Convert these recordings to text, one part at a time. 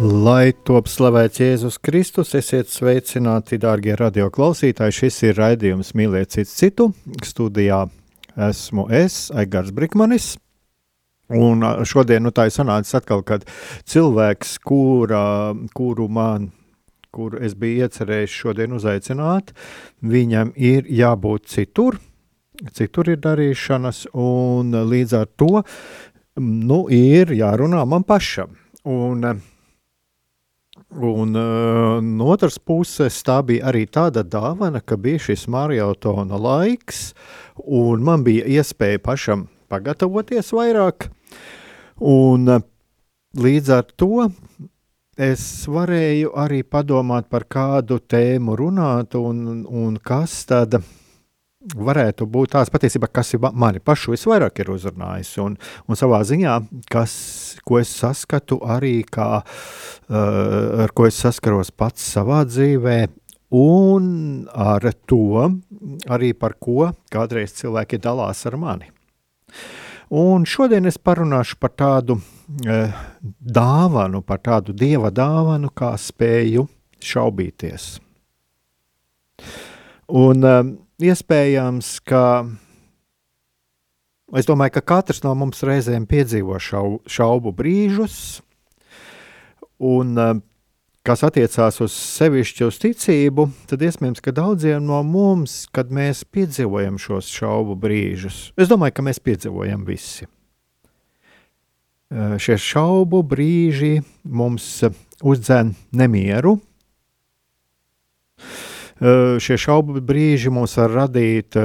Lai top slavēts Jēzus Kristus, esiet sveicināti, dārgie radioklausītāji. Šis ir raidījums Mīliet citu citu. Studijā esmu es, Aigars Brikmanis. Un šodien nu, tā ir sanācis atkal, kad cilvēks, kura, kuru man, kuru es biju iecerējis šodien uzaicināt, viņam ir jābūt citur, citur ir darīšanas, un līdz ar to nu, ir jārunā man pašam. Un, Un uh, no otras puses, tā bija arī tāda dāvana, ka bija šis maratona laiks, un man bija iespēja pašam pagatavoties vairāk. Un uh, līdz ar to es varēju arī padomāt par kādu tēmu runāt, un, un kas tad varētu būt tās patiesībā, kas ir mani pašu visvairāk ir uzrunājis, un, un savā ziņā, kas, ko es saskatu arī kā, uh, ar ko es saskaros pats savā dzīvē, un ar to arī par ko kādreiz cilvēki dalās ar mani. Un šodien es parunāšu par tādu uh, dāvanu, par tādu dieva dāvanu, kā spēju šaubīties. Un uh, iespējams, ka es domāju, ka katrs no mums reizēm piedzīvo šau, šaubu brīžus, un eh, kas attiecās uz sevišķu uz ticību, tad iespējams, ka daudziem no mums, kad mēs piedzīvojam šos šaubu brīžus, es domāju, ka mēs piedzīvojam visi. Eh, šie šaubu brīži mums uzdzen nemieru, šie šaubu brīži mums var radīt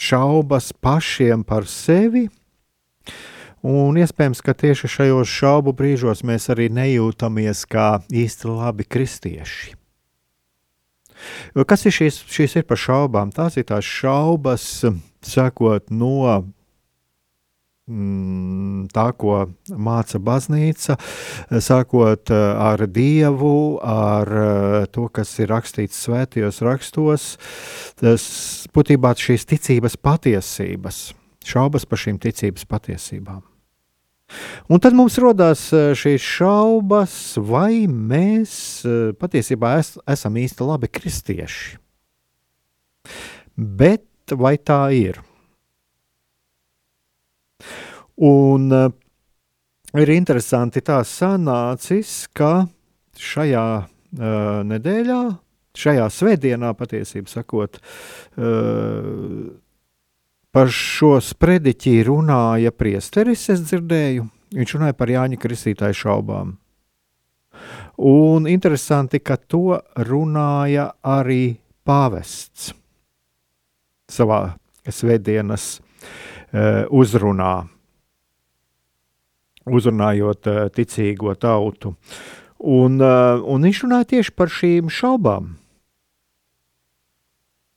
šaubas pašiem par sevi. Un iespējams, ka tieši šajos šaubu brīžos mēs arī nejūtamies kā īsti labi kristieši. Kas ir šīs, šīs ir par šaubām? Tās ir tās šaubas, sakot no tā, ko māca baznīca, sākot eh, ar Dievu, ar eh, to, kas ir rakstīts svētajos rakstos, tas būtībā šīs ticības patiesības, šaubas par šīm ticības patiesībām. Un tad mums rodas eh, šīs šaubas, vai mēs patiesībā es, esam īsti labi kristieši. Bet vai tā ir? Un uh, ir interesanti tā sanācis, ka šajā uh, nedēļā, šajā svētdienā, patiesībā sakot, uh, par šo sprediķi runāja priesteris, es dzirdēju, viņš runāja par Jāņa Kristītāju šaubām. Un interesanti, ka to runāja arī pāvests savā svētdienas uh, uzrunā uzrunājot uh, ticīgo tautu. Un, uh, un viņš runāja tieši par šīm šaubām.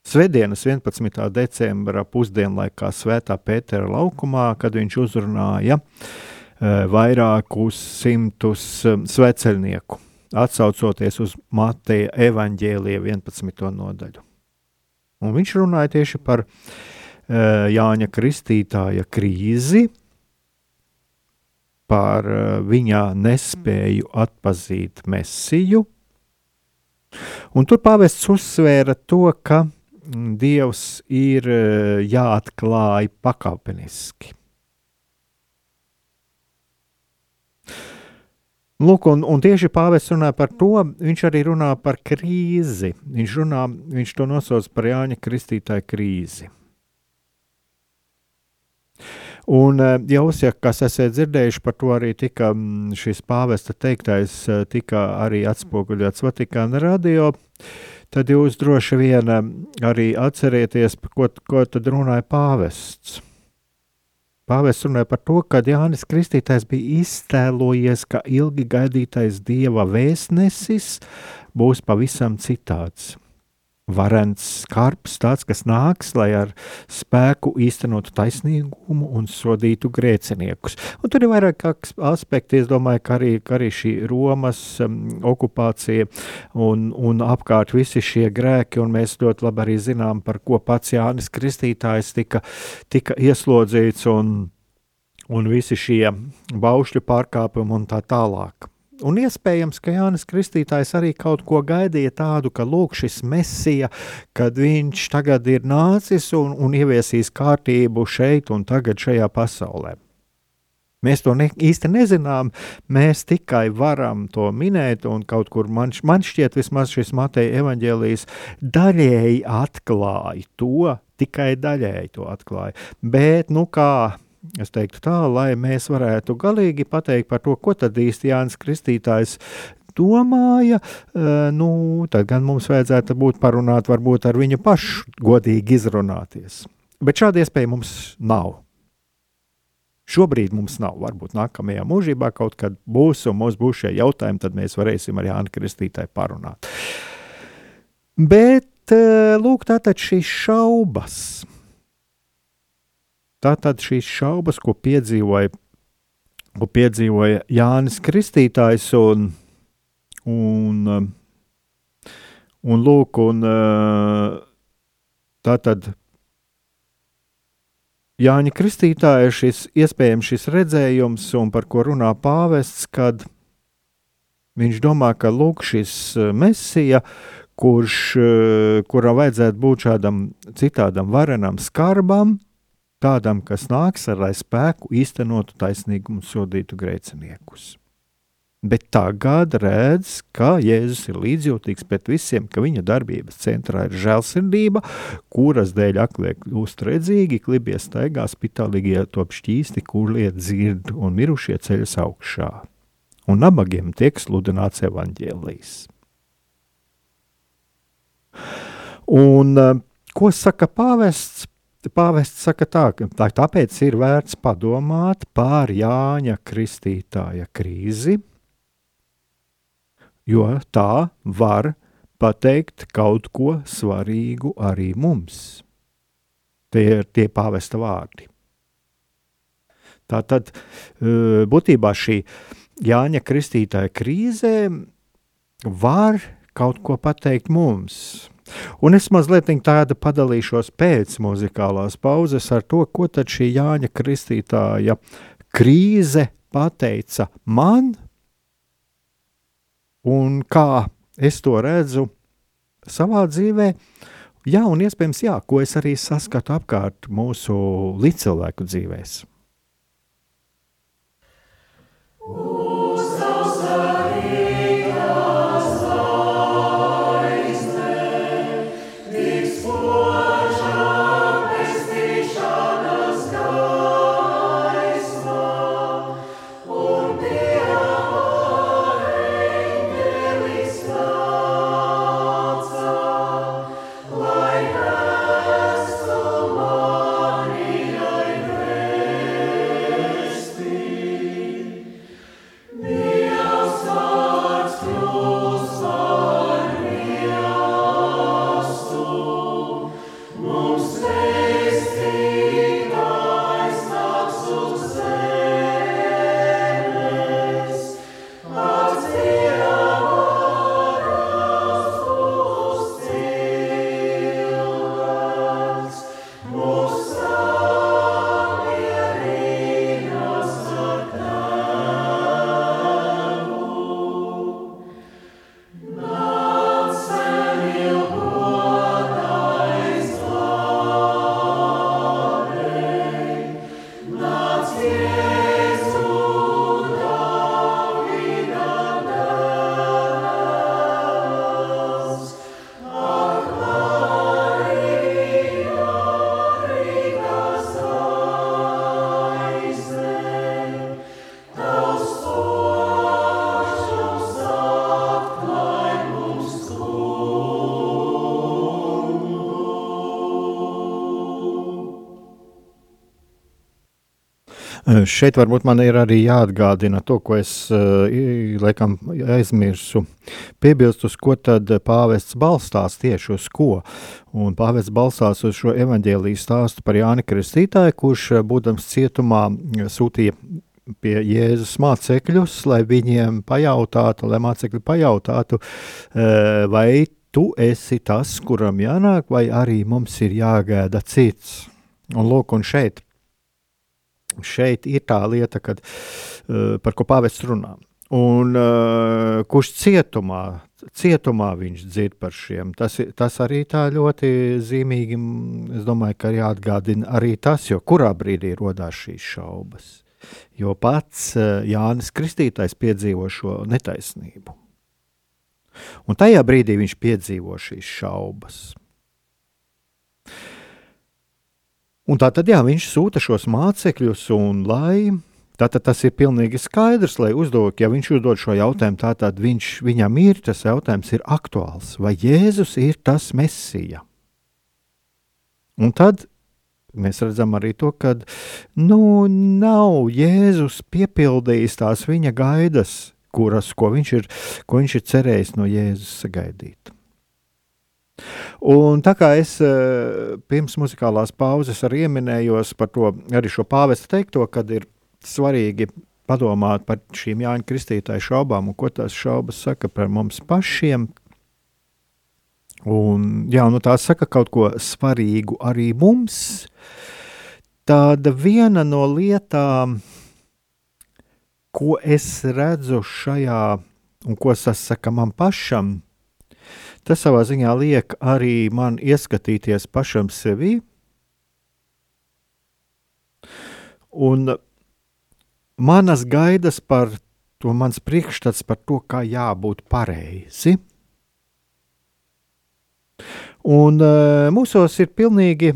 Svētdienas 11. decembra pusdienlaikā Svētā Pētera laukumā, kad viņš uzrunāja uh, vairākus simtus sveceļnieku, atsaucoties uz Mateja evaņģēlija 11. nodaļu. Un viņš runāja tieši par Jāņa Kristītāja krīzi, par eh, viņa nespēju atpazīt mesiju. Un tur pāvests uzsvēra to, ka mm, Dievs ir eh, jāatklāj pakāpeniski. Lūk, un, un tieši pāvests runā par to, viņš arī runā par krīzi. Viņš, runā, viņš to nosauc par Jāņa Kristītāja krīzi. Un eh, jūs, ja kas esat dzirdējuši par to, arī tika mm, šis pāvesta teiktais, eh, tika arī atspoguļots Vatikāna radio, tad jūs droši vien eh, arī atcerieties, ko, ko tad runāja pāvests. Pāvests runāja par to, ka Jānis Kristītājs bija iztēlojies, ka ilgi gaidītais dieva vēstnesis būs pavisam citāds varants skarbs, tāds, kas nāks, lai ar spēku īstenotu taisnīgumu un sodītu grēciniekus. Un tur ir vairāk aspekti, es domāju, ka arī, ka arī šī Romas um, okupācija un, un apkārt visi šie grēki, un mēs ļoti labi arī zinām, par ko pats Jānis Kristītājs tika, tika ieslodzīts un, un visi šie baušļu pārkāpumi un tā tālāk. Un iespējams, ka Jānis Kristītājs arī kaut ko gaidīja tādu, ka lūk, šis mesija, kad viņš tagad ir nācis un, un ieviesīs kārtību šeit un tagad šajā pasaulē. Mēs to ne, īsti nezinām, mēs tikai varam to minēt, un kaut kur man, man šķiet, vismaz šis Mateja evaņģēlijs daļēji atklāja to, tikai daļēji to atklāja. Bet, nu kā Es teiktu tā, lai mēs varētu galīgi pateikt par to, ko tad īsti Jānis Kristītājs domāja, nu, tad gan mums vajadzētu būt parunāt varbūt ar viņu pašu godīgi izrunāties. Bet šāda iespēja mums nav. Šobrīd mums nav. Varbūt nākamajā mūžībā kaut kad būs, un mums būs šie jautājumi, tad mēs varēsim ar Jānu Kristītāju parunāt. Bet, lūk, tātad šīs šaubas Tātad šīs šaubas, ko piedzīvoja, ko piedzīvoja Jānis Kristītājs un, un, un lūk, un tātad Jāņa Kristītāja šis iespējams šis redzējums, un par ko runā pāvests, kad viņš domā, ka lūk, šis mesija, kurš, kuram vajadzētu būt šādam citādam varenam skarbam, tādam, kas nāks ar lai spēku īstenotu taisnīgumu sodītu grēciniekus. Bet tagad redz, ka Jēzus ir līdzjūtīgs pret visiem, ka viņa darbības centrā ir žēlsirdība, kuras dēļ aklie kļūst redzīgi, klibie staigā, spitālīgie top šķīsti, kurlie dzird un mirušie ceļas augšā. Un nabagiem tiek sludināts evaņģēlijs. Un eh, ko saka pāvests? Pāvests saka tā, tā, tāpēc ir vērts padomāt par Jāņa Kristītāja krīzi, jo tā var pateikt kaut ko svarīgu arī mums. Tie ir tie pāvesta vārdi. Tā tad būtībā šī Jāņa Kristītāja krīze var kaut ko pateikt mums Un es mazliet tādu padalīšos pēc muzikālās pauzes ar to, ko tad šī Jāņa Kristītāja krīze pateica man, un kā es to redzu savā dzīvē. Jā, un iespējams, jā, ko es arī saskatu apkārt mūsu līdzcilvēku dzīvēm. Šeit varbūt man ir arī jāatgādina to, ko es laikam aizmirsu. Piebilst, uz ko tad pāvests balstās tieši uz ko. Un pāvests balstās uz šo evaņģēlīju stāstu par Jāni Kristītāju, kurš, būdams cietumā, sūtīja pie Jēzus mācekļus, lai viņiem pajautātu, lai mācekļi pajautātu, vai tu esi tas, kuram jānāk, vai arī mums ir jāgaida cits. Un lūk, un šeit šeit ir tā lieta, kad, uh, par ko pāvests runā. Un, uh, kurš cietumā, cietumā viņš dzird par šiem, tas, tas arī tā ļoti zīmīgi, es domāju, ka jāatgādina arī tas, jo kurā brīdī rodās šīs šaubas. Jo pats uh, Jānis Kristītājs piedzīvo šo netaisnību. Un tajā brīdī viņš piedzīvo šīs šaubas. Un tā tad jā, viņš sūta šos mācekļus, un lai tātad tas ir pilnīgi skaidrs, lai uzdod, ja viņš uzdod šo jautājumu, tātad viņš, viņam ir tas jautājums, ir aktuāls, vai Jēzus ir tas mesija. Un tad mēs redzam arī to, ka nu, nav Jēzus piepildījis tās viņa gaidas, kuras, ko viņš ir, ko viņš ir cerējis no Jēzus sagaidīt. Un tā kā es eh, pirms muzikālās pauzes arī ieminējos par to, arī šo pāvesta teikto, kad ir svarīgi padomāt par šīm Jāņa Kristītāja šaubām un ko tās šaubas saka par mums pašiem. Un, jā, nu tā saka kaut ko svarīgu arī mums. Tāda viena no lietām, ko es redzu šajā, un ko tas saka man pašam, Tas savā ziņā liek arī man ieskatīties pašam sevī. Un manas gaidas par to, mans priekšstats par to, kā jābūt pareizi. Un uh, mūsos ir pilnīgi,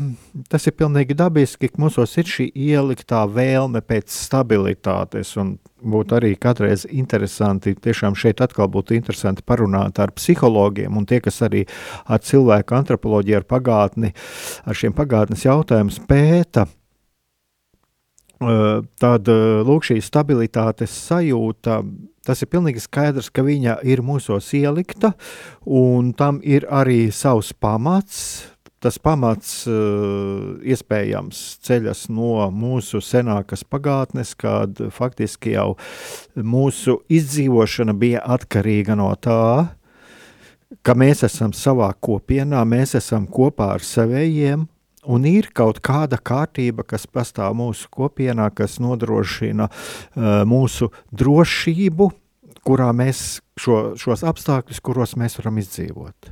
tas ir pilnīgi dabiski, ka mūsos ir šī ieliktā vēlme pēc stabilitātes būtu arī kādreiz interesanti, tiešām šeit atkal būtu interesanti parunāt ar psihologiem un tie, kas arī ar cilvēku antropoloģiju, ar pagātni, ar šiem pagātnes jautājumus pēta. Tad lūk, šī stabilitātes sajūta, tas ir pilnīgi skaidrs, ka viņa ir mūsos ielikta, un tam ir arī savs pamats, tas pamats uh, iespējams ceļas no mūsu senākas pagātnes, kad faktiski jau mūsu izdzīvošana bija atkarīga no tā, ka mēs esam savā kopienā, mēs esam kopā ar savējiem, un ir kaut kāda kārtība, kas pastāv mūsu kopienā, kas nodrošina uh, mūsu drošību, kurā mēs šo, šos apstākļus, kuros mēs varam izdzīvot.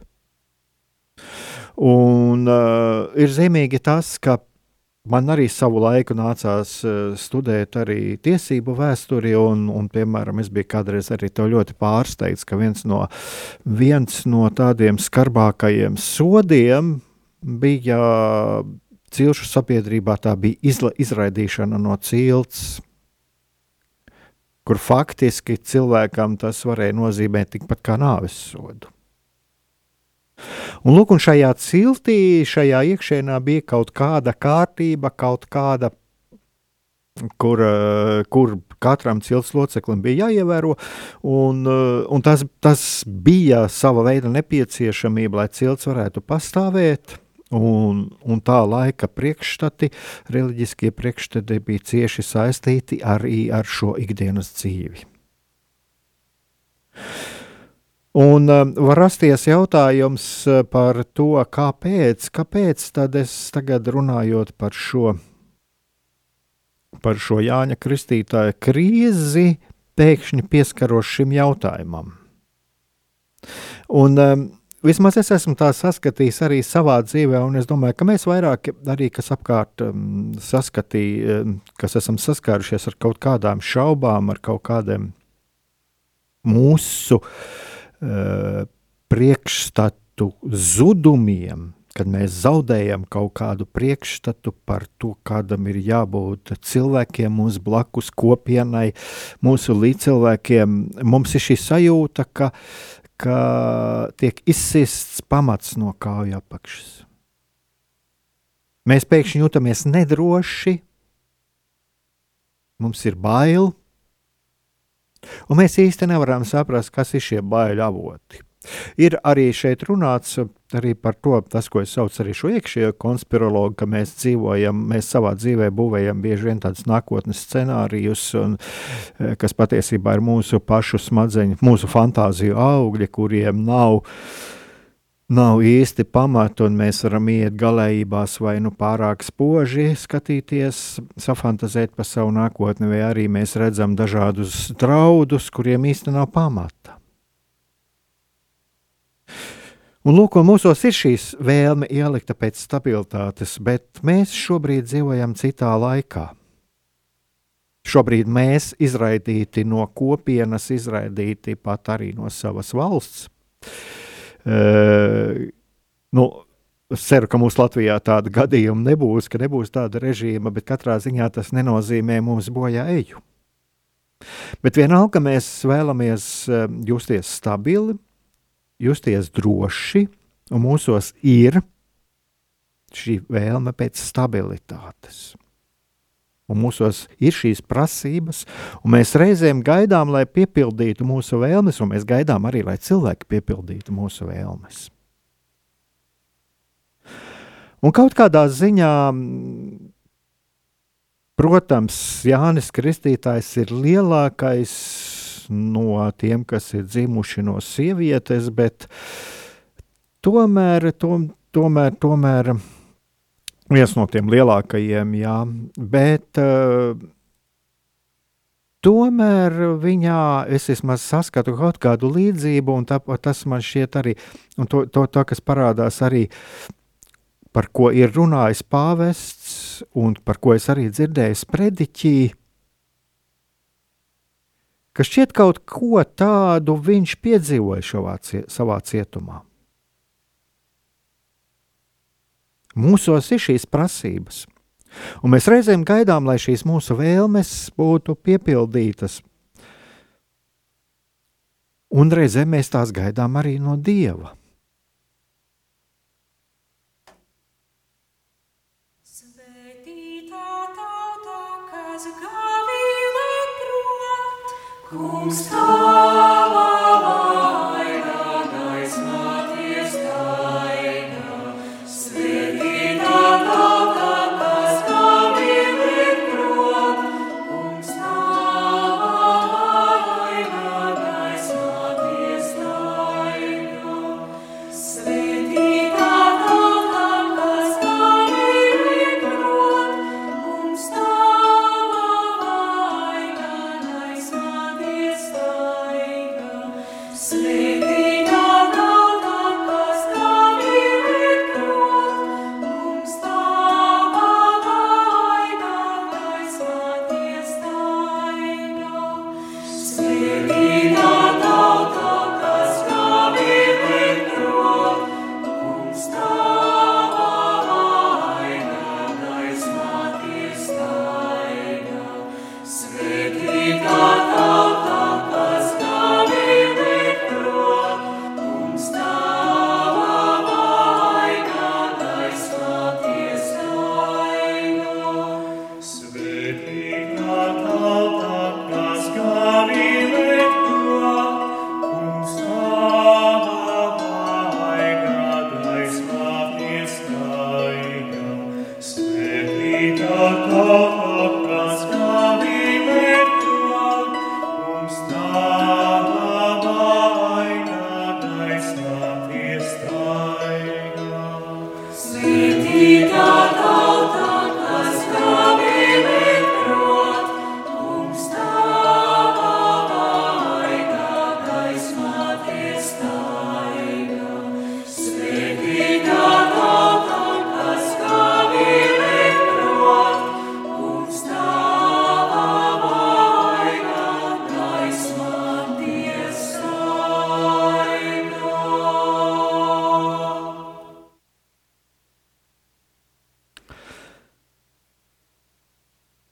Un uh, ir zīmīgi tas, ka man arī savu laiku nācās uh, studēt arī tiesību vēsturi, un, un, piemēram, es biju kādreiz arī to ļoti pārsteigts, ka viens no, viens no tādiem skarbākajiem sodiem bija cilšu sabiedrībā, tā bija izla, izraidīšana no cilts, kur faktiski cilvēkam tas varēja nozīmēt tikpat kā nāves sodu. Un, lūk, un šajā ciltī, šajā iekšēnā bija kaut kāda kārtība, kaut kāda, kur, kur katram cilts loceklim bija jāievēro, un, un tas, tas bija sava veida nepieciešamība, lai cilts varētu pastāvēt. Un, un tā laika priekšstati, reliģiskie priekšstati bija cieši saistīti arī ar šo ikdienas dzīvi. Un uh, var rasties jautājums uh, par to, kāpēc, kāpēc tad es tagad runājot par šo, par šo Jāņa Kristītāja krīzi, pēkšņi pieskaros šim jautājumam. Un um, vismaz es esmu tā saskatījis arī savā dzīvē, un es domāju, ka mēs vairāk arī, kas apkārt um, saskatīja, um, kas esam saskārušies ar kaut kādām šaubām, ar kaut kādiem mūsu uh, priekšstatu zudumiem, kad mēs zaudējam kaut kādu priekšstatu par to, kādam ir jābūt cilvēkiem, mūsu blakus kopienai, mūsu līdzcilvēkiem, mums ir šī sajūta, ka, ka tiek izsists pamats no kāju apakšas. Mēs pēkšņi jūtamies nedroši, mums ir bail, un mēs īsti nevaram saprast, kas ir šie baiļu avoti. Ir arī šeit runāts arī par to, tas, ko es saucu arī šo iekšējo konspirologu, ka mēs dzīvojam, mēs savā dzīvē būvējam bieži vien tādus nākotnes scenārijus, un, e, kas patiesībā ir mūsu pašu smadzeņu, mūsu fantāziju augļi, kuriem nav nav īsti pamata, un mēs varam iet galējībās vai nu pārāk spoži skatīties, safantazēt par savu nākotni, vai arī mēs redzam dažādus draudus, kuriem īsti nav pamata. Un lūk, mūsos ir šīs vēlme ielikta pēc stabilitātes, bet mēs šobrīd dzīvojam citā laikā. Šobrīd mēs izraidīti no kopienas, izraidīti pat arī no savas valsts. Uh, nu, Es ceru, ka mums Latvijā tāda gadījuma nebūs, ka nebūs tāda režīma, bet katrā ziņā tas nenozīmē mums bojā eju. Bet vienalga, mēs vēlamies justies stabili, justies droši, un mūsos ir šī vēlme pēc stabilitātes un mūsos ir šīs prasības, un mēs reizēm gaidām, lai piepildītu mūsu vēlmes, un mēs gaidām arī, lai cilvēki piepildītu mūsu vēlmes. Un kaut kādā ziņā, protams, Jānis Kristītājs ir lielākais no tiem, kas ir dzimuši no sievietes, bet tomēr, tom, tomēr, tomēr viens no tiem lielākajiem, jā, bet uh, tomēr viņā es vismaz saskatu kaut kādu līdzību, un tā, tas man šķiet arī, un to, to, to, kas parādās arī, par ko ir runājis pāvests, un par ko es arī dzirdēju sprediķī, ka šķiet kaut ko tādu viņš piedzīvoja šovā, savā cietumā. Mūsos ir šīs prasības. Un mēs reizēm gaidām, lai šīs mūsu vēlmes būtu piepildītas. Un reizēm mēs tās gaidām arī no Dieva. Kungs tavā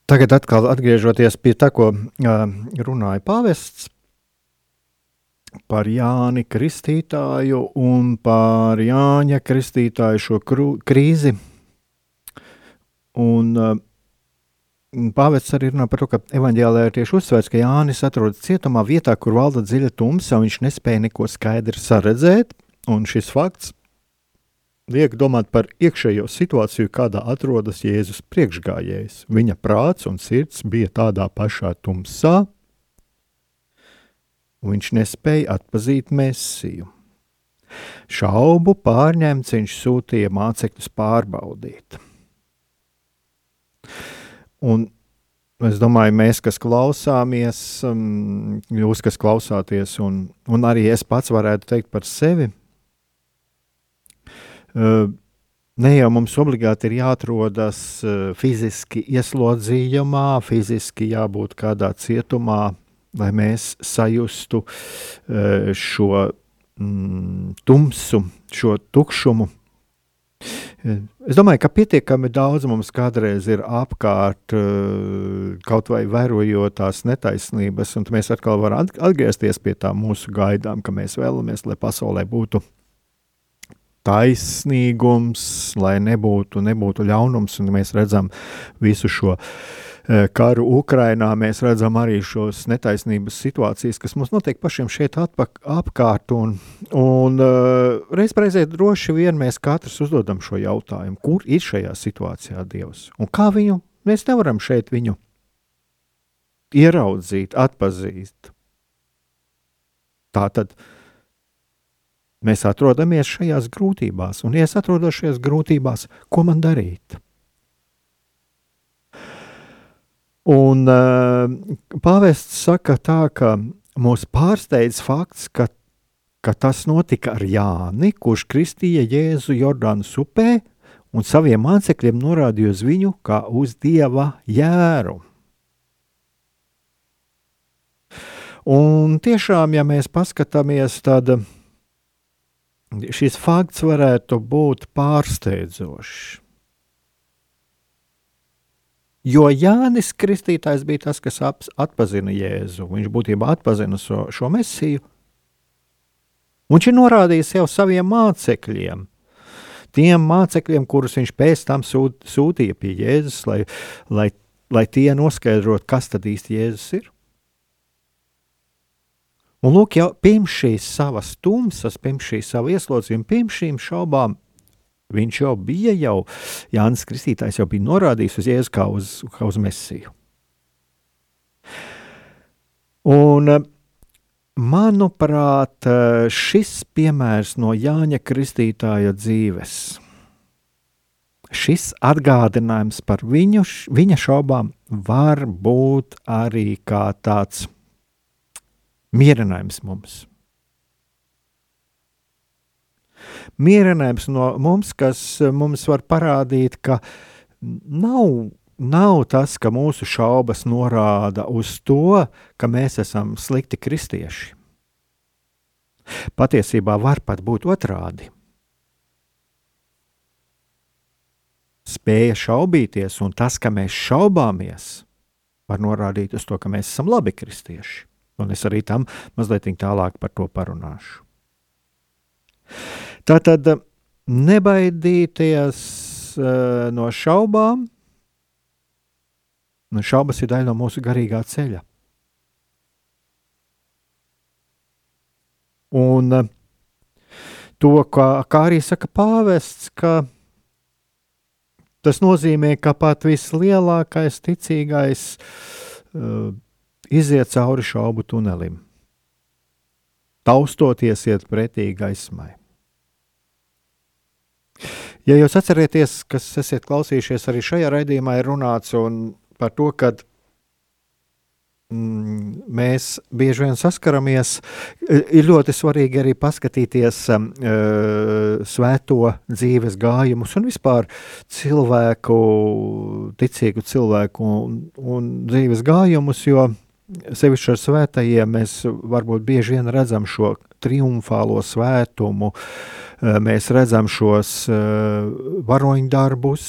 Tagad atkal atgriežoties pie tā, ko uh, runāja pāvests par Jāni Kristītāju un par Jāņa Kristītāju šo krū, krīzi. Un, uh, Pāvests arī runā par to, ka evanģēlē ir tieši uzsvērts, ka Jānis atrodas cietumā vietā, kur valda dziļa tumsa, un viņš nespēja neko skaidri saredzēt. Un šis fakts liek domāt par iekšējo situāciju, kādā atrodas Jēzus priekšgājējs. Viņa prāts un sirds bija tādā pašā tumsā, un viņš nespēja atpazīt mēsiju. Šaubu pārņemts viņš sūtīja mācekļus pārbaudīt. Un es domāju, mēs, kas klausāmies, um, jūs, kas klausāties, un, un arī es pats varētu teikt par sevi, ne jau mums obligāti ir jāatrodas uh, fiziski ieslodzījumā, fiziski jābūt kādā cietumā, lai mēs sajustu uh, šo mm, tumsu, šo tukšumu, Es domāju, ka pietiekami daudz mums kādreiz ir apkārt, eh, kaut vai vērojot tās netaisnības, un mēs atkal varam atgriezties pie tām mūsu gaidām, ka mēs vēlamies, lai pasaulē būtu taisnīgums, lai nebūtu, nebūtu ļaunums, un mēs redzam visu šo uh, Eh, karu Ukrainā mēs redzam arī šos netaisnības situācijas, kas mums notiek pašiem šeit atpak, apkārt. Un, un uh, reiz reizē droši vien mēs katrs uzdodam šo jautājumu, kur ir šajā situācijā Dievs un kā viņu mēs nevaram šeit viņu ieraudzīt, atpazīt. Tā tad mēs atrodamies šajās grūtībās, un, ja es atrodos šajās grūtībās, ko man darīt? Un uh, pāvests saka tā, ka mūs pārsteidz fakts, ka, ka tas notika ar Jāni, kurš kristīja Jēzu Jordānas upē un saviem mācekļiem norādīja uz viņu kā uz dieva jēru. Un tiešām, ja mēs paskatāmies, tad šis fakts varētu būt pārsteidzošs. Jo Jānis Kristītājs bija tas, kas atpazina Jēzu. Viņš būtībā atpazina šo, šo mesiju. Viņš ir norādījis jau saviem mācekļiem, tiem mācekļiem, kurus viņš pēc tam sūt, sūtīja pie Jēzus, lai, lai, lai tie noskaidrotu, kas tad īsti Jēzus ir. Un lūk, jau pirms šīs savas tumsas, pirms šīs savas ieslodzījuma, pirms šīm šaubām, Viņš jau bija, jau Jānis Kristītājs jau bija norādījis uz Jēzu kā uz, kā uz Mesiju. Un, manuprāt, šis piemērs no Jāņa Kristītāja dzīves, šis atgādinājums par viņu, viņa šaubām, var būt arī kā tāds mierinājums mums. Mierinājums no mums, kas eh, mums var parādīt, ka nav, nav tas, ka mūsu šaubas norāda uz to, ka mēs esam slikti kristieši. Patiesībā var pat būt otrādi. Spēja šaubīties, un tas, ka mēs šaubāmies, var norādīt uz to, ka mēs esam labi kristieši. Un es arī tam mazliet tālāk par to parunāšu. Tātad nebaidīties uh, no šaubām. Nu, šaubas ir daļa no mūsu garīgā ceļa. Un uh, to, kā, kā arī saka pāvests, ka tas nozīmē, ka pat vislielākais ticīgais uh, iziet cauri šaubu tunelim, taustoties iet pretī gaismai. Ja jūs atcerieties, kas esat klausījušies arī šajā raidījumā, ir runāts par to, ka mm, mēs bieži vien saskaramies. Ir ļoti svarīgi arī paskatīties um, svēto dzīves gājumus un vispār cilvēku, ticīgu cilvēku un, un dzīves gājumus, jo sevišķi ar svētajiem mēs varbūt bieži vien redzam šo triumfālo svētumu, eh, mēs redzam šos eh, varoņdarbus,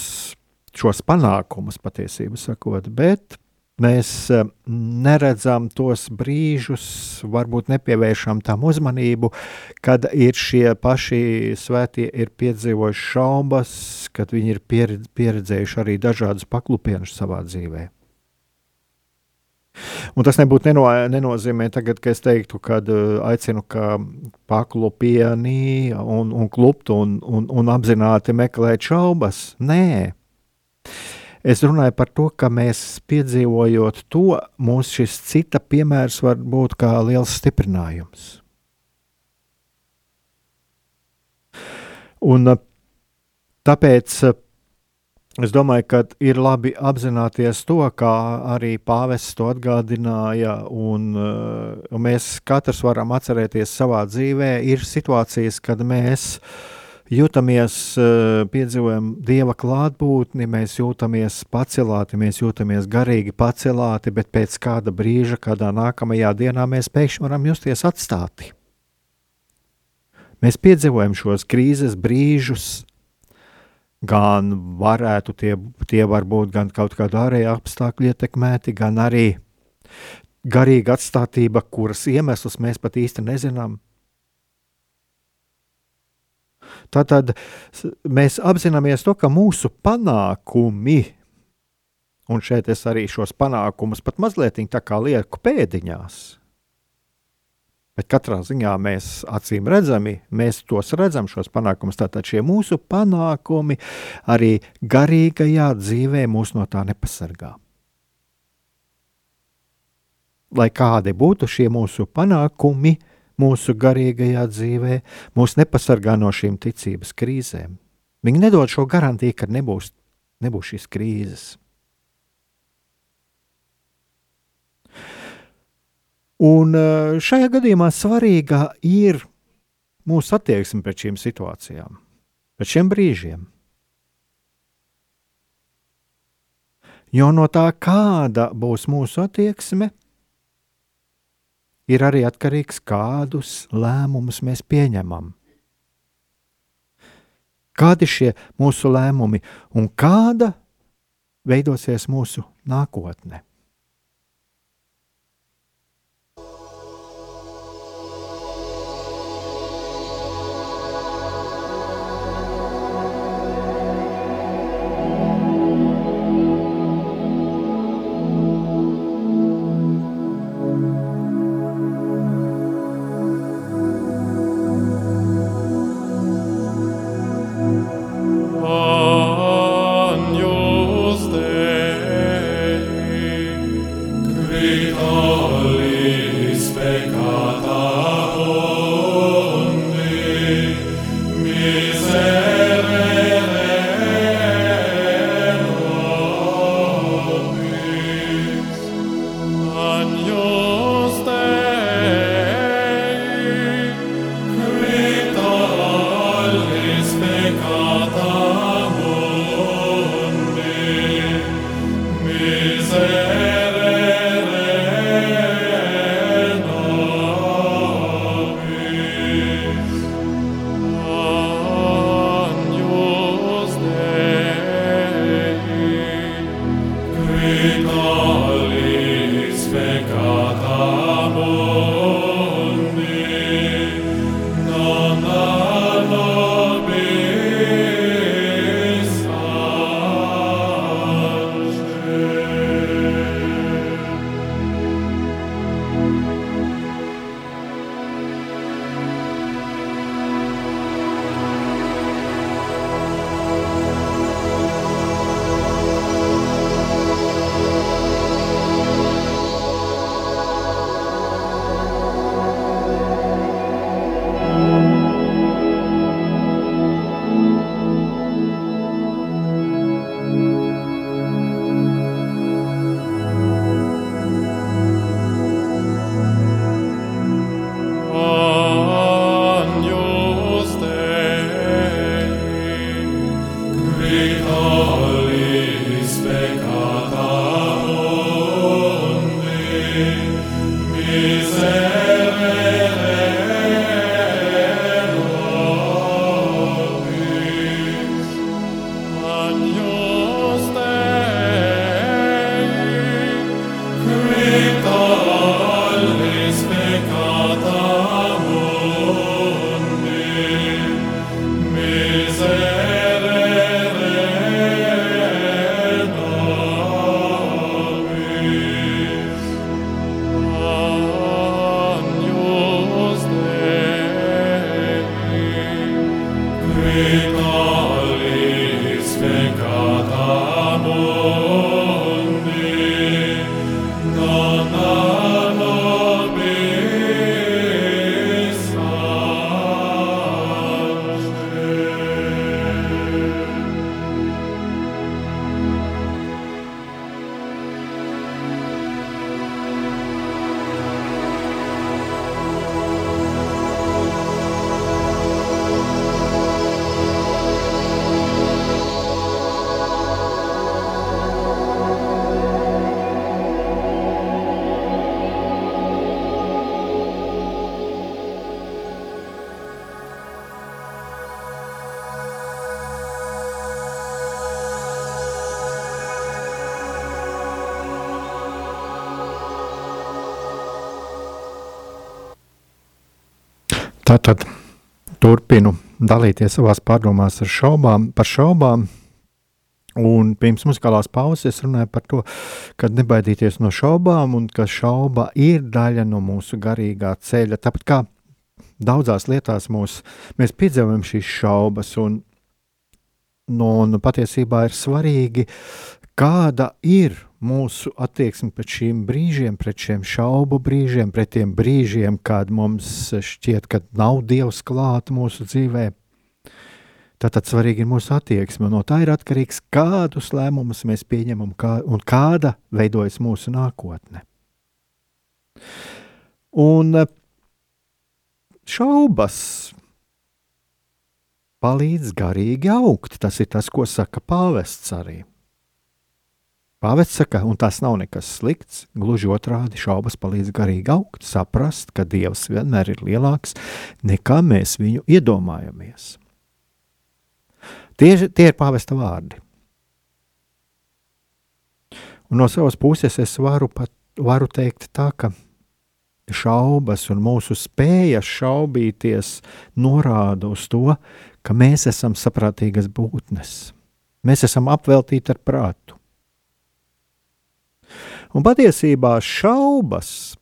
šos panākumus patiesībā sakot, bet mēs eh, neredzam tos brīžus, varbūt nepievēršam tam uzmanību, kad ir šie paši svētie ir piedzīvojuši šaubas, kad viņi ir pieredzējuši arī dažādus paklupienus savā dzīvēm. Un tas nebūtu neno, nenozīmē, tagad, ka es teiktu, ka uh, aicinu, ka paklupienī un, un kluptu un, un, un apzināti meklēt šaubas. Nē. Es runāju par to, ka mēs piedzīvojot to, mums šis cita piemērs var būt kā liels stiprinājums. Un uh, tāpēc uh, Es domāju, ka ir labi apzināties to, kā arī pāvests to atgādināja, un, uh, un mēs katrs varam atcerēties savā dzīvē. Ir situācijas, kad mēs jūtamies, uh, piedzīvojam dieva klātbūtni, mēs jūtamies pacelāti, mēs jūtamies garīgi pacelāti, bet pēc kāda brīža, kādā nākamajā dienā mēs pēkšņi varam justies atstāti. Mēs piedzīvojam šos krīzes brīžus, gan varētu tie, tie būt gan kaut kāda ārēja apstākļa ietekmēti, gan arī garīga atstātība, kuras iemeslus mēs pat īsti nezinām. Tātad mēs apzināmies to, ka mūsu panākumi, un šeit es arī šos panākumus pat mazliet lieku pēdiņās, Bet katrā ziņā mēs acīm redzami, mēs tos redzam, šos panākumus. Tātad šie mūsu panākumi arī garīgajā dzīvē mūs no tā nepasargā. Lai kādi būtu šie mūsu panākumi, mūsu garīgajā dzīvē, mūs nepasargā no šīm ticības krīzēm. Viņi nedod šo garantiju, ka nebūs, nebūs šīs krīzes. Un eh, šajā gadījumā svarīga ir mūsu attieksme pret šīm situācijām, pret šiem brīžiem. Jo no tā, kāda būs mūsu attieksme, ir arī atkarīgs, kādus lēmumus mēs pieņemam. Kādi šie mūsu lēmumi un kāda veidosies mūsu nākotne? Turpinu dalīties savās pārdomās ar šaubām, par šaubām. Un pirms muzikālās pauzes es runāju par to, ka nebaidīties no šaubām, un ka šauba ir daļa no mūsu garīgā ceļa. Tāpat kā daudzās lietās mūs, mēs piedzīvojam šīs šaubas, un, no, un patiesībā ir svarīgi, kāda ir mūsu attieksme pret šiem brīžiem, pret šiem šaubu brīžiem, pret tiem brīžiem, kad mums šķiet, ka nav Dievs klāt mūsu dzīvē. Tātad svarīgi ir mūsu attieksme. No tā ir atkarīgs, kādus lēmumus mēs pieņemam kā, un kāda veidojas mūsu nākotne. Un šaubas palīdz garīgi augt. Tas ir tas, ko saka pāvests arī. Pāvests saka, un tas nav nekas slikts, gluži otrādi šaubas palīdz garīgi augt, saprast, ka Dievs vienmēr ir lielāks nekā mēs viņu iedomājamies. Tie, tie ir pāvesta vārdi. Un no savas puses es varu, pat, varu teikt tā, ka šaubas un mūsu spējas šaubīties norāda uz to, ka mēs esam saprātīgas būtnes. Mēs esam apveltīti ar prātu. Un patiesībā šaubas,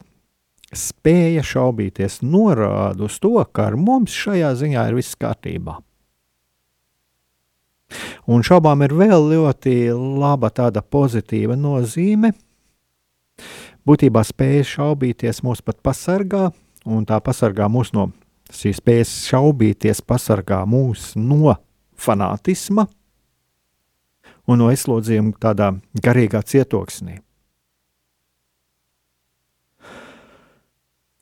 spēja šaubīties, norāda uz to, ka ar mums šajā ziņā ir viss kārtībā. Un šaubām ir vēl ļoti laba tāda pozitīva nozīme. Būtībā spēja šaubīties mūs pat pasargā, un tā pasargā mūs no šīs spējas šaubīties, pasargā mūs no fanātisma un no izslodzījuma tādā garīgā cietoksnī.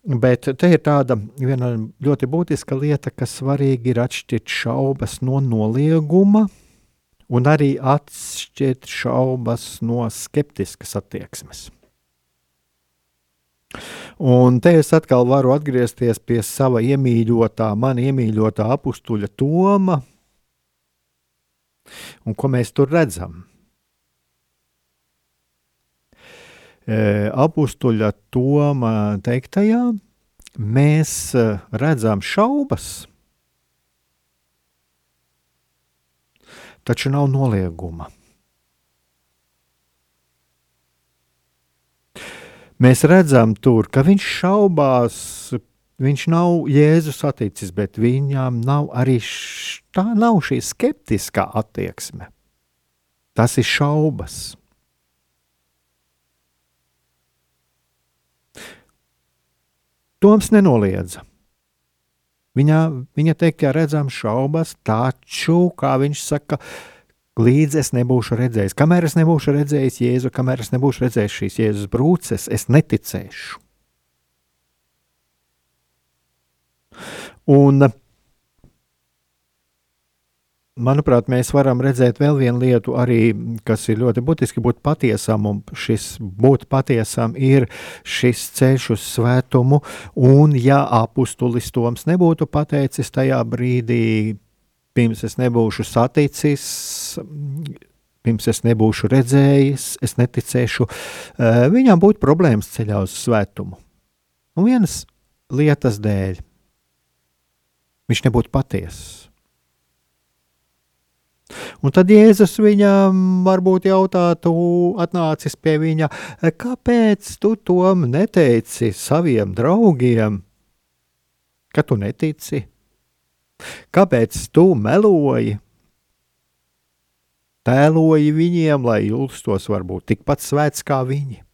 Bet te ir tāda viena ļoti būtiska lieta, ka svarīgi ir atšķirt šaubas no nolieguma, un arī atšķirt šaubas no skeptiskas attieksmes. Un te es atkal varu atgriezties pie sava iemīļotā, man iemīļotā apstuļa Toma. Un ko mēs tur redzam? Apstuļa Toma teiktajā, mēs redzam šaubas, taču nav nolieguma. Mēs redzam, tur, ka viņš šaubās, viņš nav Jēzus atticis, bet viņam nav arī š, tā nav šī skeptiskā attieksme. Tas ir šaubas. Toms nenoliedza. Viņa, viņa teikt, ja redzam šaubas, taču, kā viņš saka, līdz es nebūšu redzējis, kamēr es nebūšu redzējis Jēzu, kamēr es nebūšu redzējis šīs Jēzus brūces, es neticēšu. Un Manuprāt, mēs varam redzēt vēl vienu lietu, arī, kas ir ļoti būtiski būt patiesam, un šis būt patiesam ir šis ceļš uz svētumu, un ja apustulis Toms nebūtu pateicis tajā brīdī, pirms es nebūšu saticis, pirms es nebūšu redzējis, es neticēšu, eh, viņam būtu problēmas ceļā uz svētumu. Un vienas lietas dēļ viņš nebūtu patiesis Un tad Jēzus viņam varbūt jautātu, atnācis pie viņa, kāpēc tu tom neteici saviem draugiem, ka tu netici? Kāpēc tu meloji? Tēloji viņiem, lai justos varbūt tikpat svēts kā viņi.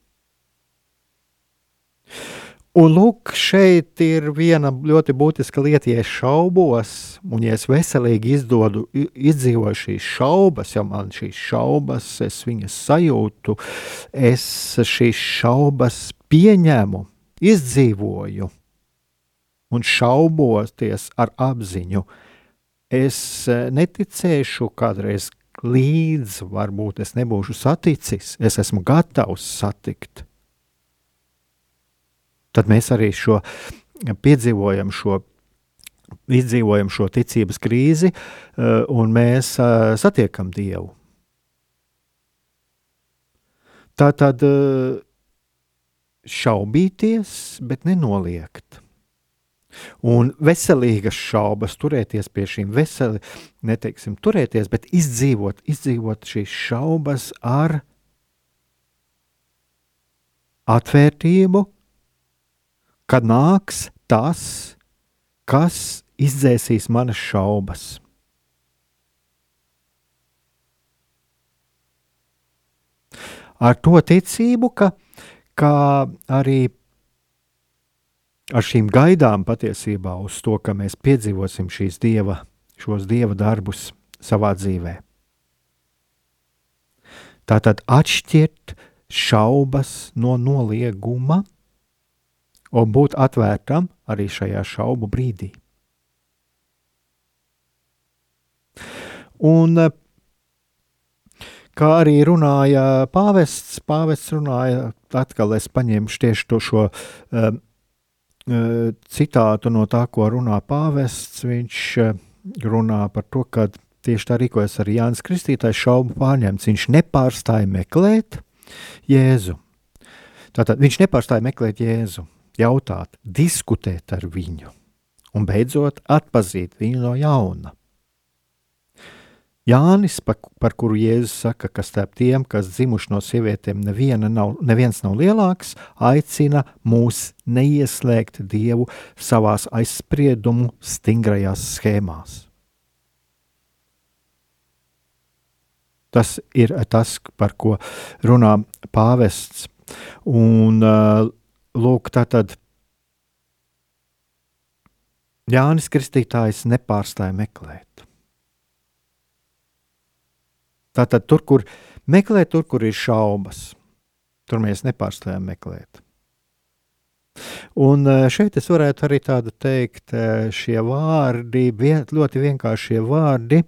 Un lūk, šeit ir viena ļoti būtiska lieta, ja es šaubos, un ja es veselīgi izdodu, izdzīvoju šīs šaubas, ja man šīs šaubas, es viņas sajūtu, es šīs šaubas pieņemu, izdzīvoju un šauboties ar apziņu. Es neticēšu kādreiz līdz, varbūt es nebūšu saticis, es esmu gatavs satikt tad mēs arī šo piedzīvojam šo. Izdzīvojam šo ticības krīzi, eh, un mēs eh, satiekam Dievu. Tā tad eh, šaubīties, bet nenoliegt. Un veselīgas šaubas, turēties pie šīm veselīgām, neteiksim, turēties, bet izdzīvot, izdzīvot šīs šaubas ar atvērtību, kad nāks tas, kas izdzēsīs manas šaubas. Ar to ticību, ka, ka arī ar šīm gaidām patiesībā uz to, ka mēs piedzīvosim šīs dieva, šos dieva darbus savā dzīvē. Tātad atšķirt šaubas no nolieguma un būt atvērtam arī šajā šaubu brīdī. Un kā arī runāja pāvests, pāvests runāja, atkal es paņēmu tieši to šo um, citātu no tā, ko runā pāvests. Viņš runā par to, ka tieši tā rīkojas arī Jānis Kristītājs šaubu pārņemts. Viņš nepārstāja meklēt Jēzu. Tātad viņš nepārstāja meklēt Jēzu, jautāt, diskutēt ar viņu un beidzot atpazīt viņu no jauna. Jānis, par, par kuru Jēzus saka, ka starp tiem, kas dzimuši no sievietēm, nav, neviens nav lielāks, aicina mūs neieslēgt Dievu savās aizspriedumu stingrajās schēmās. Tas ir tas, par ko runā pāvests. Un, lūk, tā tad Jānis Kristītājs nepārstāja meklēt. Tātad tur, kur meklē, tur, kur ir šaubas, tur mēs nepārstājam meklēt. Un e, šeit es varētu arī tādu teikt, e, šie vārdi, ļoti vienkāršie vārdi,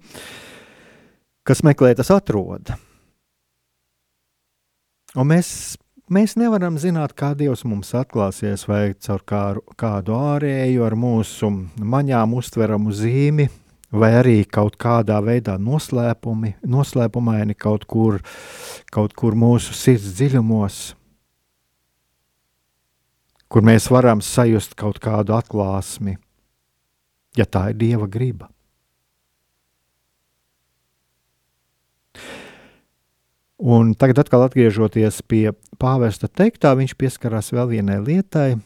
kas meklē, tas atrod. Un mēs, mēs nevaram zināt, kā Dievs mums atklāsies, vai caur kā, kādu ārēju ar mūsu maņām uztveramu zīmi, vai arī kaut kādā veidā noslēpumi, noslēpumaini kaut kur, kaut kur mūsu sirds dziļumos, kur mēs varam sajust kaut kādu atklāsmi, ja tā ir Dieva griba. Un tagad, atkal atgriežoties pie pāvesta teiktā, viņš pieskarās vēl vienai lietai,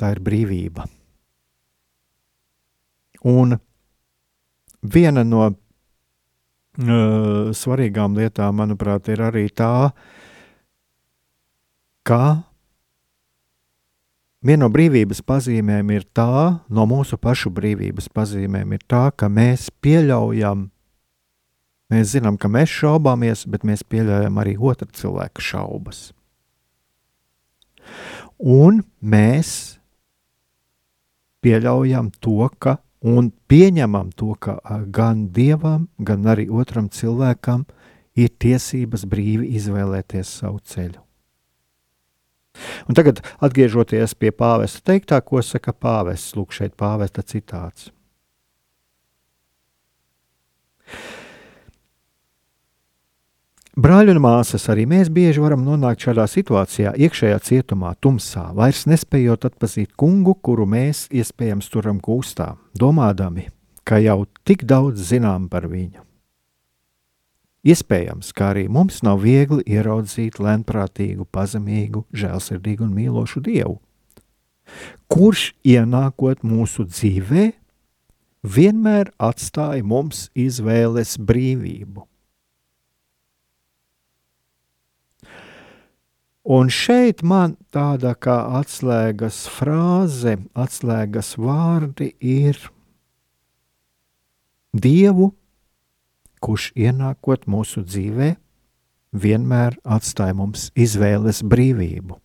tā ir brīvība. Un viena no uh, svarīgām lietām, manuprāt, ir arī tā, ka viena no brīvības pazīmēm ir tā, no mūsu pašu brīvības pazīmēm ir tā, ka mēs pieļaujam, mēs zinām, ka mēs šaubāmies, bet mēs pieļaujam arī otra cilvēka šaubas. Un mēs pieļaujam to, ka un pieņemam to, ka gan dievam, gan arī otram cilvēkam ir tiesības brīvi izvēlēties savu ceļu. Un tagad, atgriežoties pie pāvesta teiktā, ko saka pāvests, lūk, šeit pāvesta citāts. Brāļi un māsas, arī mēs bieži varam nonākt šādā situācijā, iekšējā cietumā, tumsā, vairs nespējot atpazīt kungu, kuru mēs iespējams turam kūstā, domādami, ka jau tik daudz zinām par viņu. Iespējams, ka arī mums nav viegli ieraudzīt lēnprātīgu, pazemīgu, žēlsirdīgu un mīlošu Dievu, kurš ienākot mūsu dzīvē, vienmēr atstāja mums izvēles brīvību Un šeit man tāda kā atslēgas frāze, atslēgas vārdi ir Dievu, kurš ienākot mūsu dzīvē, vienmēr atstāja mums izvēles brīvību.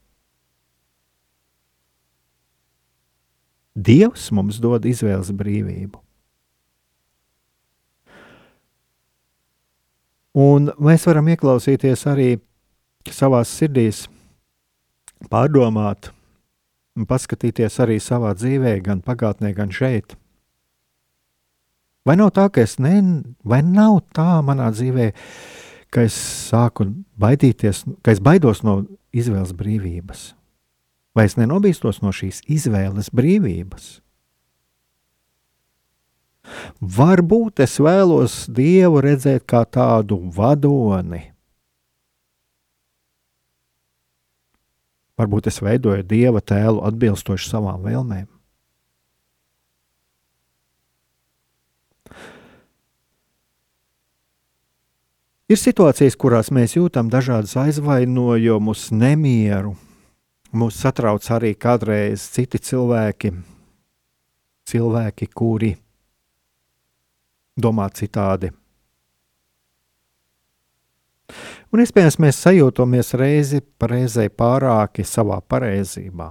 Dievs mums dod izvēles brīvību. Un mēs varam ieklausīties arī savā sirdīs pārdomāt un paskatīties arī savā dzīvē, gan pagātnē, gan šeit. Vai nav tā, ka es ne, vai nav tā manā dzīvē, ka es sāku baidīties, ka es baidos no izvēles brīvības? Vai es nenobīstos no šīs izvēles brīvības? Varbūt es vēlos Dievu redzēt kā tādu vadoni. Varbūt es veidoju Dieva tēlu atbilstoši savām vēlmēm. Ir situācijas, kurās mēs jūtam dažādas aizvainojumus, nemieru. Mūs satrauc arī kādreiz citi cilvēki, cilvēki, kuri domā citādi. Un iespējams, mēs sajūtamies reizi reizē pārāki savā pareizībā.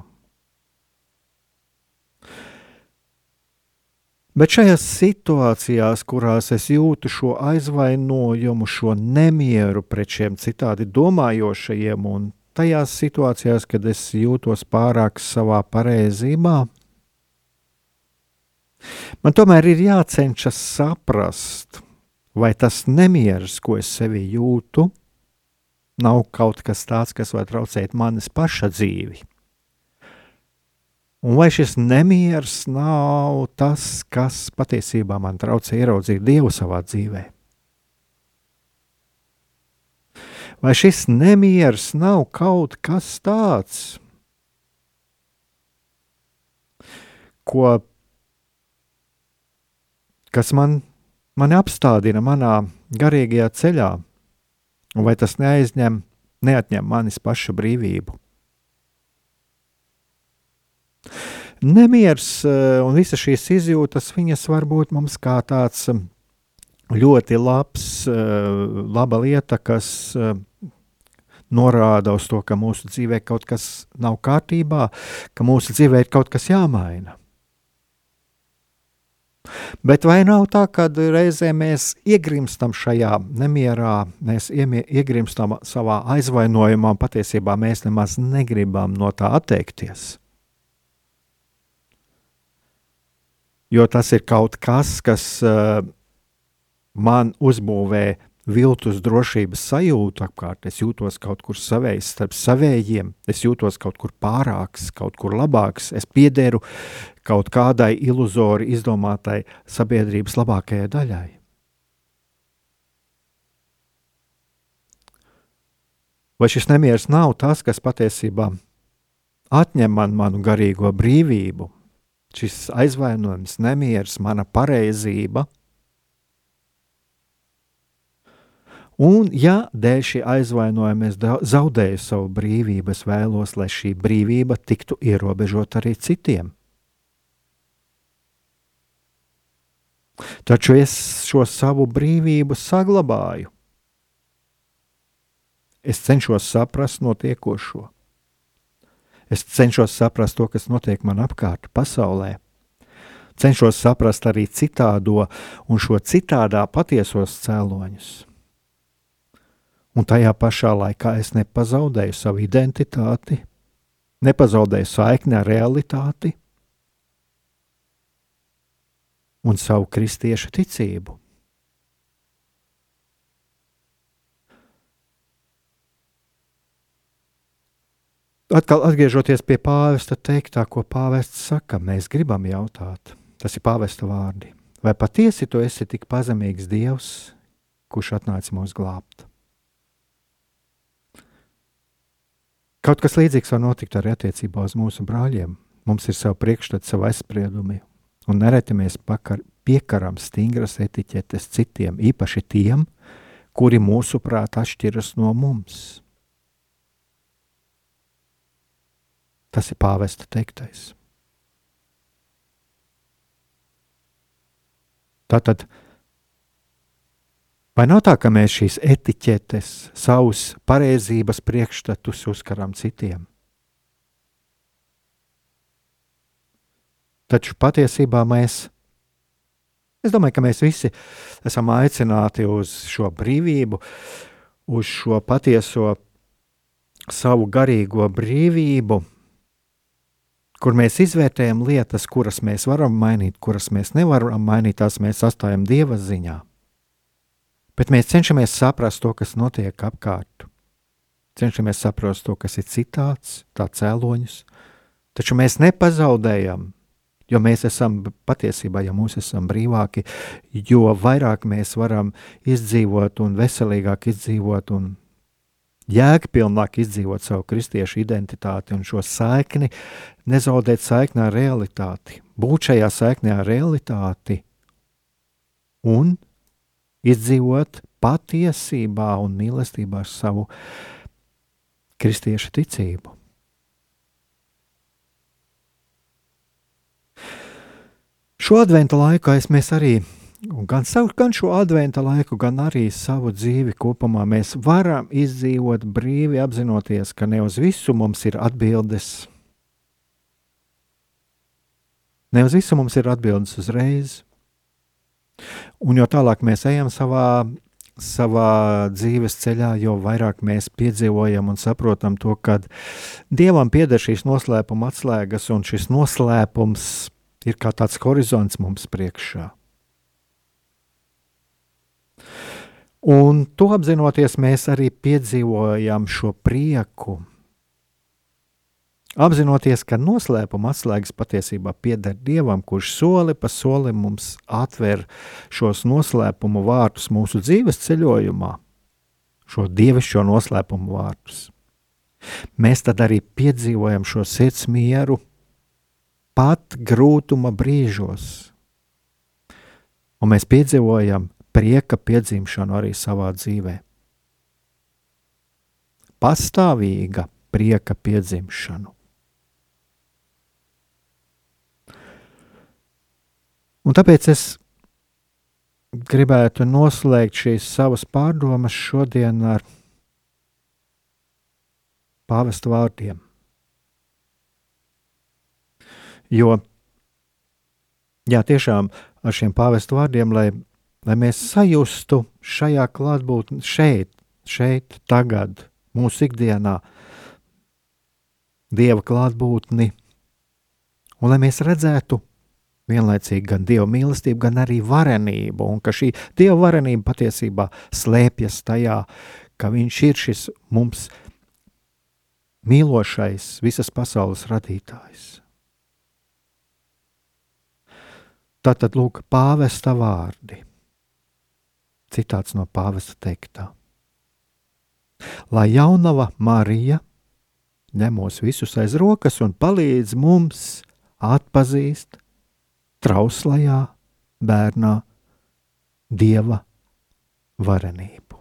Bet šajās situācijās, kurās es jūtu šo aizvainojumu, šo nemieru pret šiem citādi domājošajiem, un tajās situācijās, kad es jūtos pārāk savā pareizībā, man tomēr ir jācenšas saprast, vai tas nemieris, ko es sevī jūtu, nav kaut kas tāds, kas var traucēt manas paša dzīvi. Un vai šis nemieris nav tas, kas patiesībā man traucē ieraudzīt Dievu savā dzīvē? Vai šis nemieris nav kaut kas tāds, ko, kas man, man apstādina manā garīgajā ceļā, un vai tas neaizņem, neatņem manis paša brīvību? Nemieris eh, un visas šīs izjūtas, viņas var būt mums kā tāds eh, ļoti labs, eh, laba lieta, kas norāda uz to, ka mūsu dzīvē kaut kas nav kārtībā, ka mūsu dzīvē ir kaut kas jāmaina. Bet vai nav tā, ka reizē mēs iegrimstam šajā nemierā, mēs iegrimstam savā aizvainojumā, un patiesībā mēs nemaz negribam no tā atteikties? jo tas ir kaut kas, kas uh, man uzbūvē viltus drošības sajūtu apkārt. Es jūtos kaut kur savējs, starp savējiem, es jūtos kaut kur pārāks, kaut kur labāks. Es piederu kaut kādai iluzori izdomātai sabiedrības labākajai daļai. Vai šis nemieris nav tas, kas patiesībā atņem man manu garīgo brīvību, šis aizvainojums, nemieris, mana pareizība. Un, ja dēļ šī aizvainojuma es zaudēju savu brīvību, es vēlos, lai šī brīvība tiktu ierobežota arī citiem. Taču es šo savu brīvību saglabāju. Es cenšos saprast notiekošo. Es cenšos saprast to, kas notiek man apkārt, pasaulē. Cenšos saprast arī citādo un šo citādā patiesos cēloņus. Un tajā pašā laikā es nepazaudēju savu identitāti, nepazaudēju saikni ar realitāti un savu kristiešu ticību. atkal atgriežoties pie pāvesta teiktā, ko pāvests saka, mēs gribam jautāt, tas ir pāvesta vārdi. Vai patiesi tu esi tik pazemīgs Dievs, kurš atnāca mūs glābt? Kaut kas līdzīgs var notikt arī attiecībā uz mūsu brāļiem. Mums ir savi priekšstati, savi aizspriedumi, un nereti mēs pakar, piekaram stingras etiķetes citiem, īpaši tiem, kuri mūsuprāt atšķiras no mums. Tas ir pāvesta teiktais. Tātad, vai nav tā, ka mēs šīs etiķetes, savus pareizības priekšstatus uzkaram citiem? Taču patiesībā mēs, es domāju, ka mēs visi esam aicināti uz šo brīvību, uz šo patieso savu garīgo brīvību, kur mēs izvērtējam lietas, kuras mēs varam mainīt, kuras mēs nevaram mainīt, tās mēs atstājam Dieva ziņā. Bet mēs cenšamies saprast to, kas notiek apkārt. Cenšamies saprast to, kas ir citāds, tā cēloņus, Taču mēs nepazaudējam, jo mēs esam patiesībā, ja mūs esam brīvāki, jo vairāk mēs varam izdzīvot un veselīgāk izdzīvot un jēgpilnāk izdzīvot savu kristiešu identitāti un šo saikni, nezaudēt saikni ar realitāti, būt šajā saiknē ar realitāti un izdzīvot patiesībā un mīlestībā ar savu kristiešu ticību. Šo adventu laiku mēs arī, gan, savu, gan šo adventu laiku, gan arī savu dzīvi kopumā, mēs varam izdzīvot brīvi, apzinoties, ka ne uz visu mums ir atbildes. Ne uz visu mums ir atbildes uzreiz. Un jo tālāk mēs ejam savā savā dzīves ceļā, jo vairāk mēs piedzīvojam un saprotam to, ka Dievam pieder šīs noslēpuma atslēgas, un šis noslēpums ir kā tāds horizonts mums priekšā. Un to apzinoties, mēs arī piedzīvojam šo prieku, Apzinoties, ka noslēpuma atslēgas patiesībā pieder Dievam, kurš soli pa solim mums atver šos noslēpumu vārtus mūsu dzīves ceļojumā, šo dievišķo noslēpumu vārtus. Mēs tad arī piedzīvojam šo sirds mieru pat grūtuma brīžos, un mēs piedzīvojam prieka piedzimšanu arī savā dzīvē. Pastāvīga prieka piedzimšanu. Un tāpēc es gribētu noslēgt šīs savas pārdomas šodien ar pāvesta vārdiem. Jo, jā, tiešām ar šiem pāvesta vārdiem, lai, lai mēs sajustu šajā klātbūtnē, šeit, šeit, tagad, mūsu ikdienā, dieva klātbūtni, un lai mēs redzētu vienlaicīgi gan dieva mīlestību, gan arī varenību, un ka šī dieva varenība patiesībā slēpjas tajā, ka viņš ir šis mums mīlošais, visas pasaules radītājs. Tātad, lūk, pāvesta vārdi. Citāts no pāvesta teiktā. Lai jaunava Marija ņemos visus aiz rokas un palīdz mums atpazīst trauslajā bērnā dieva varenību.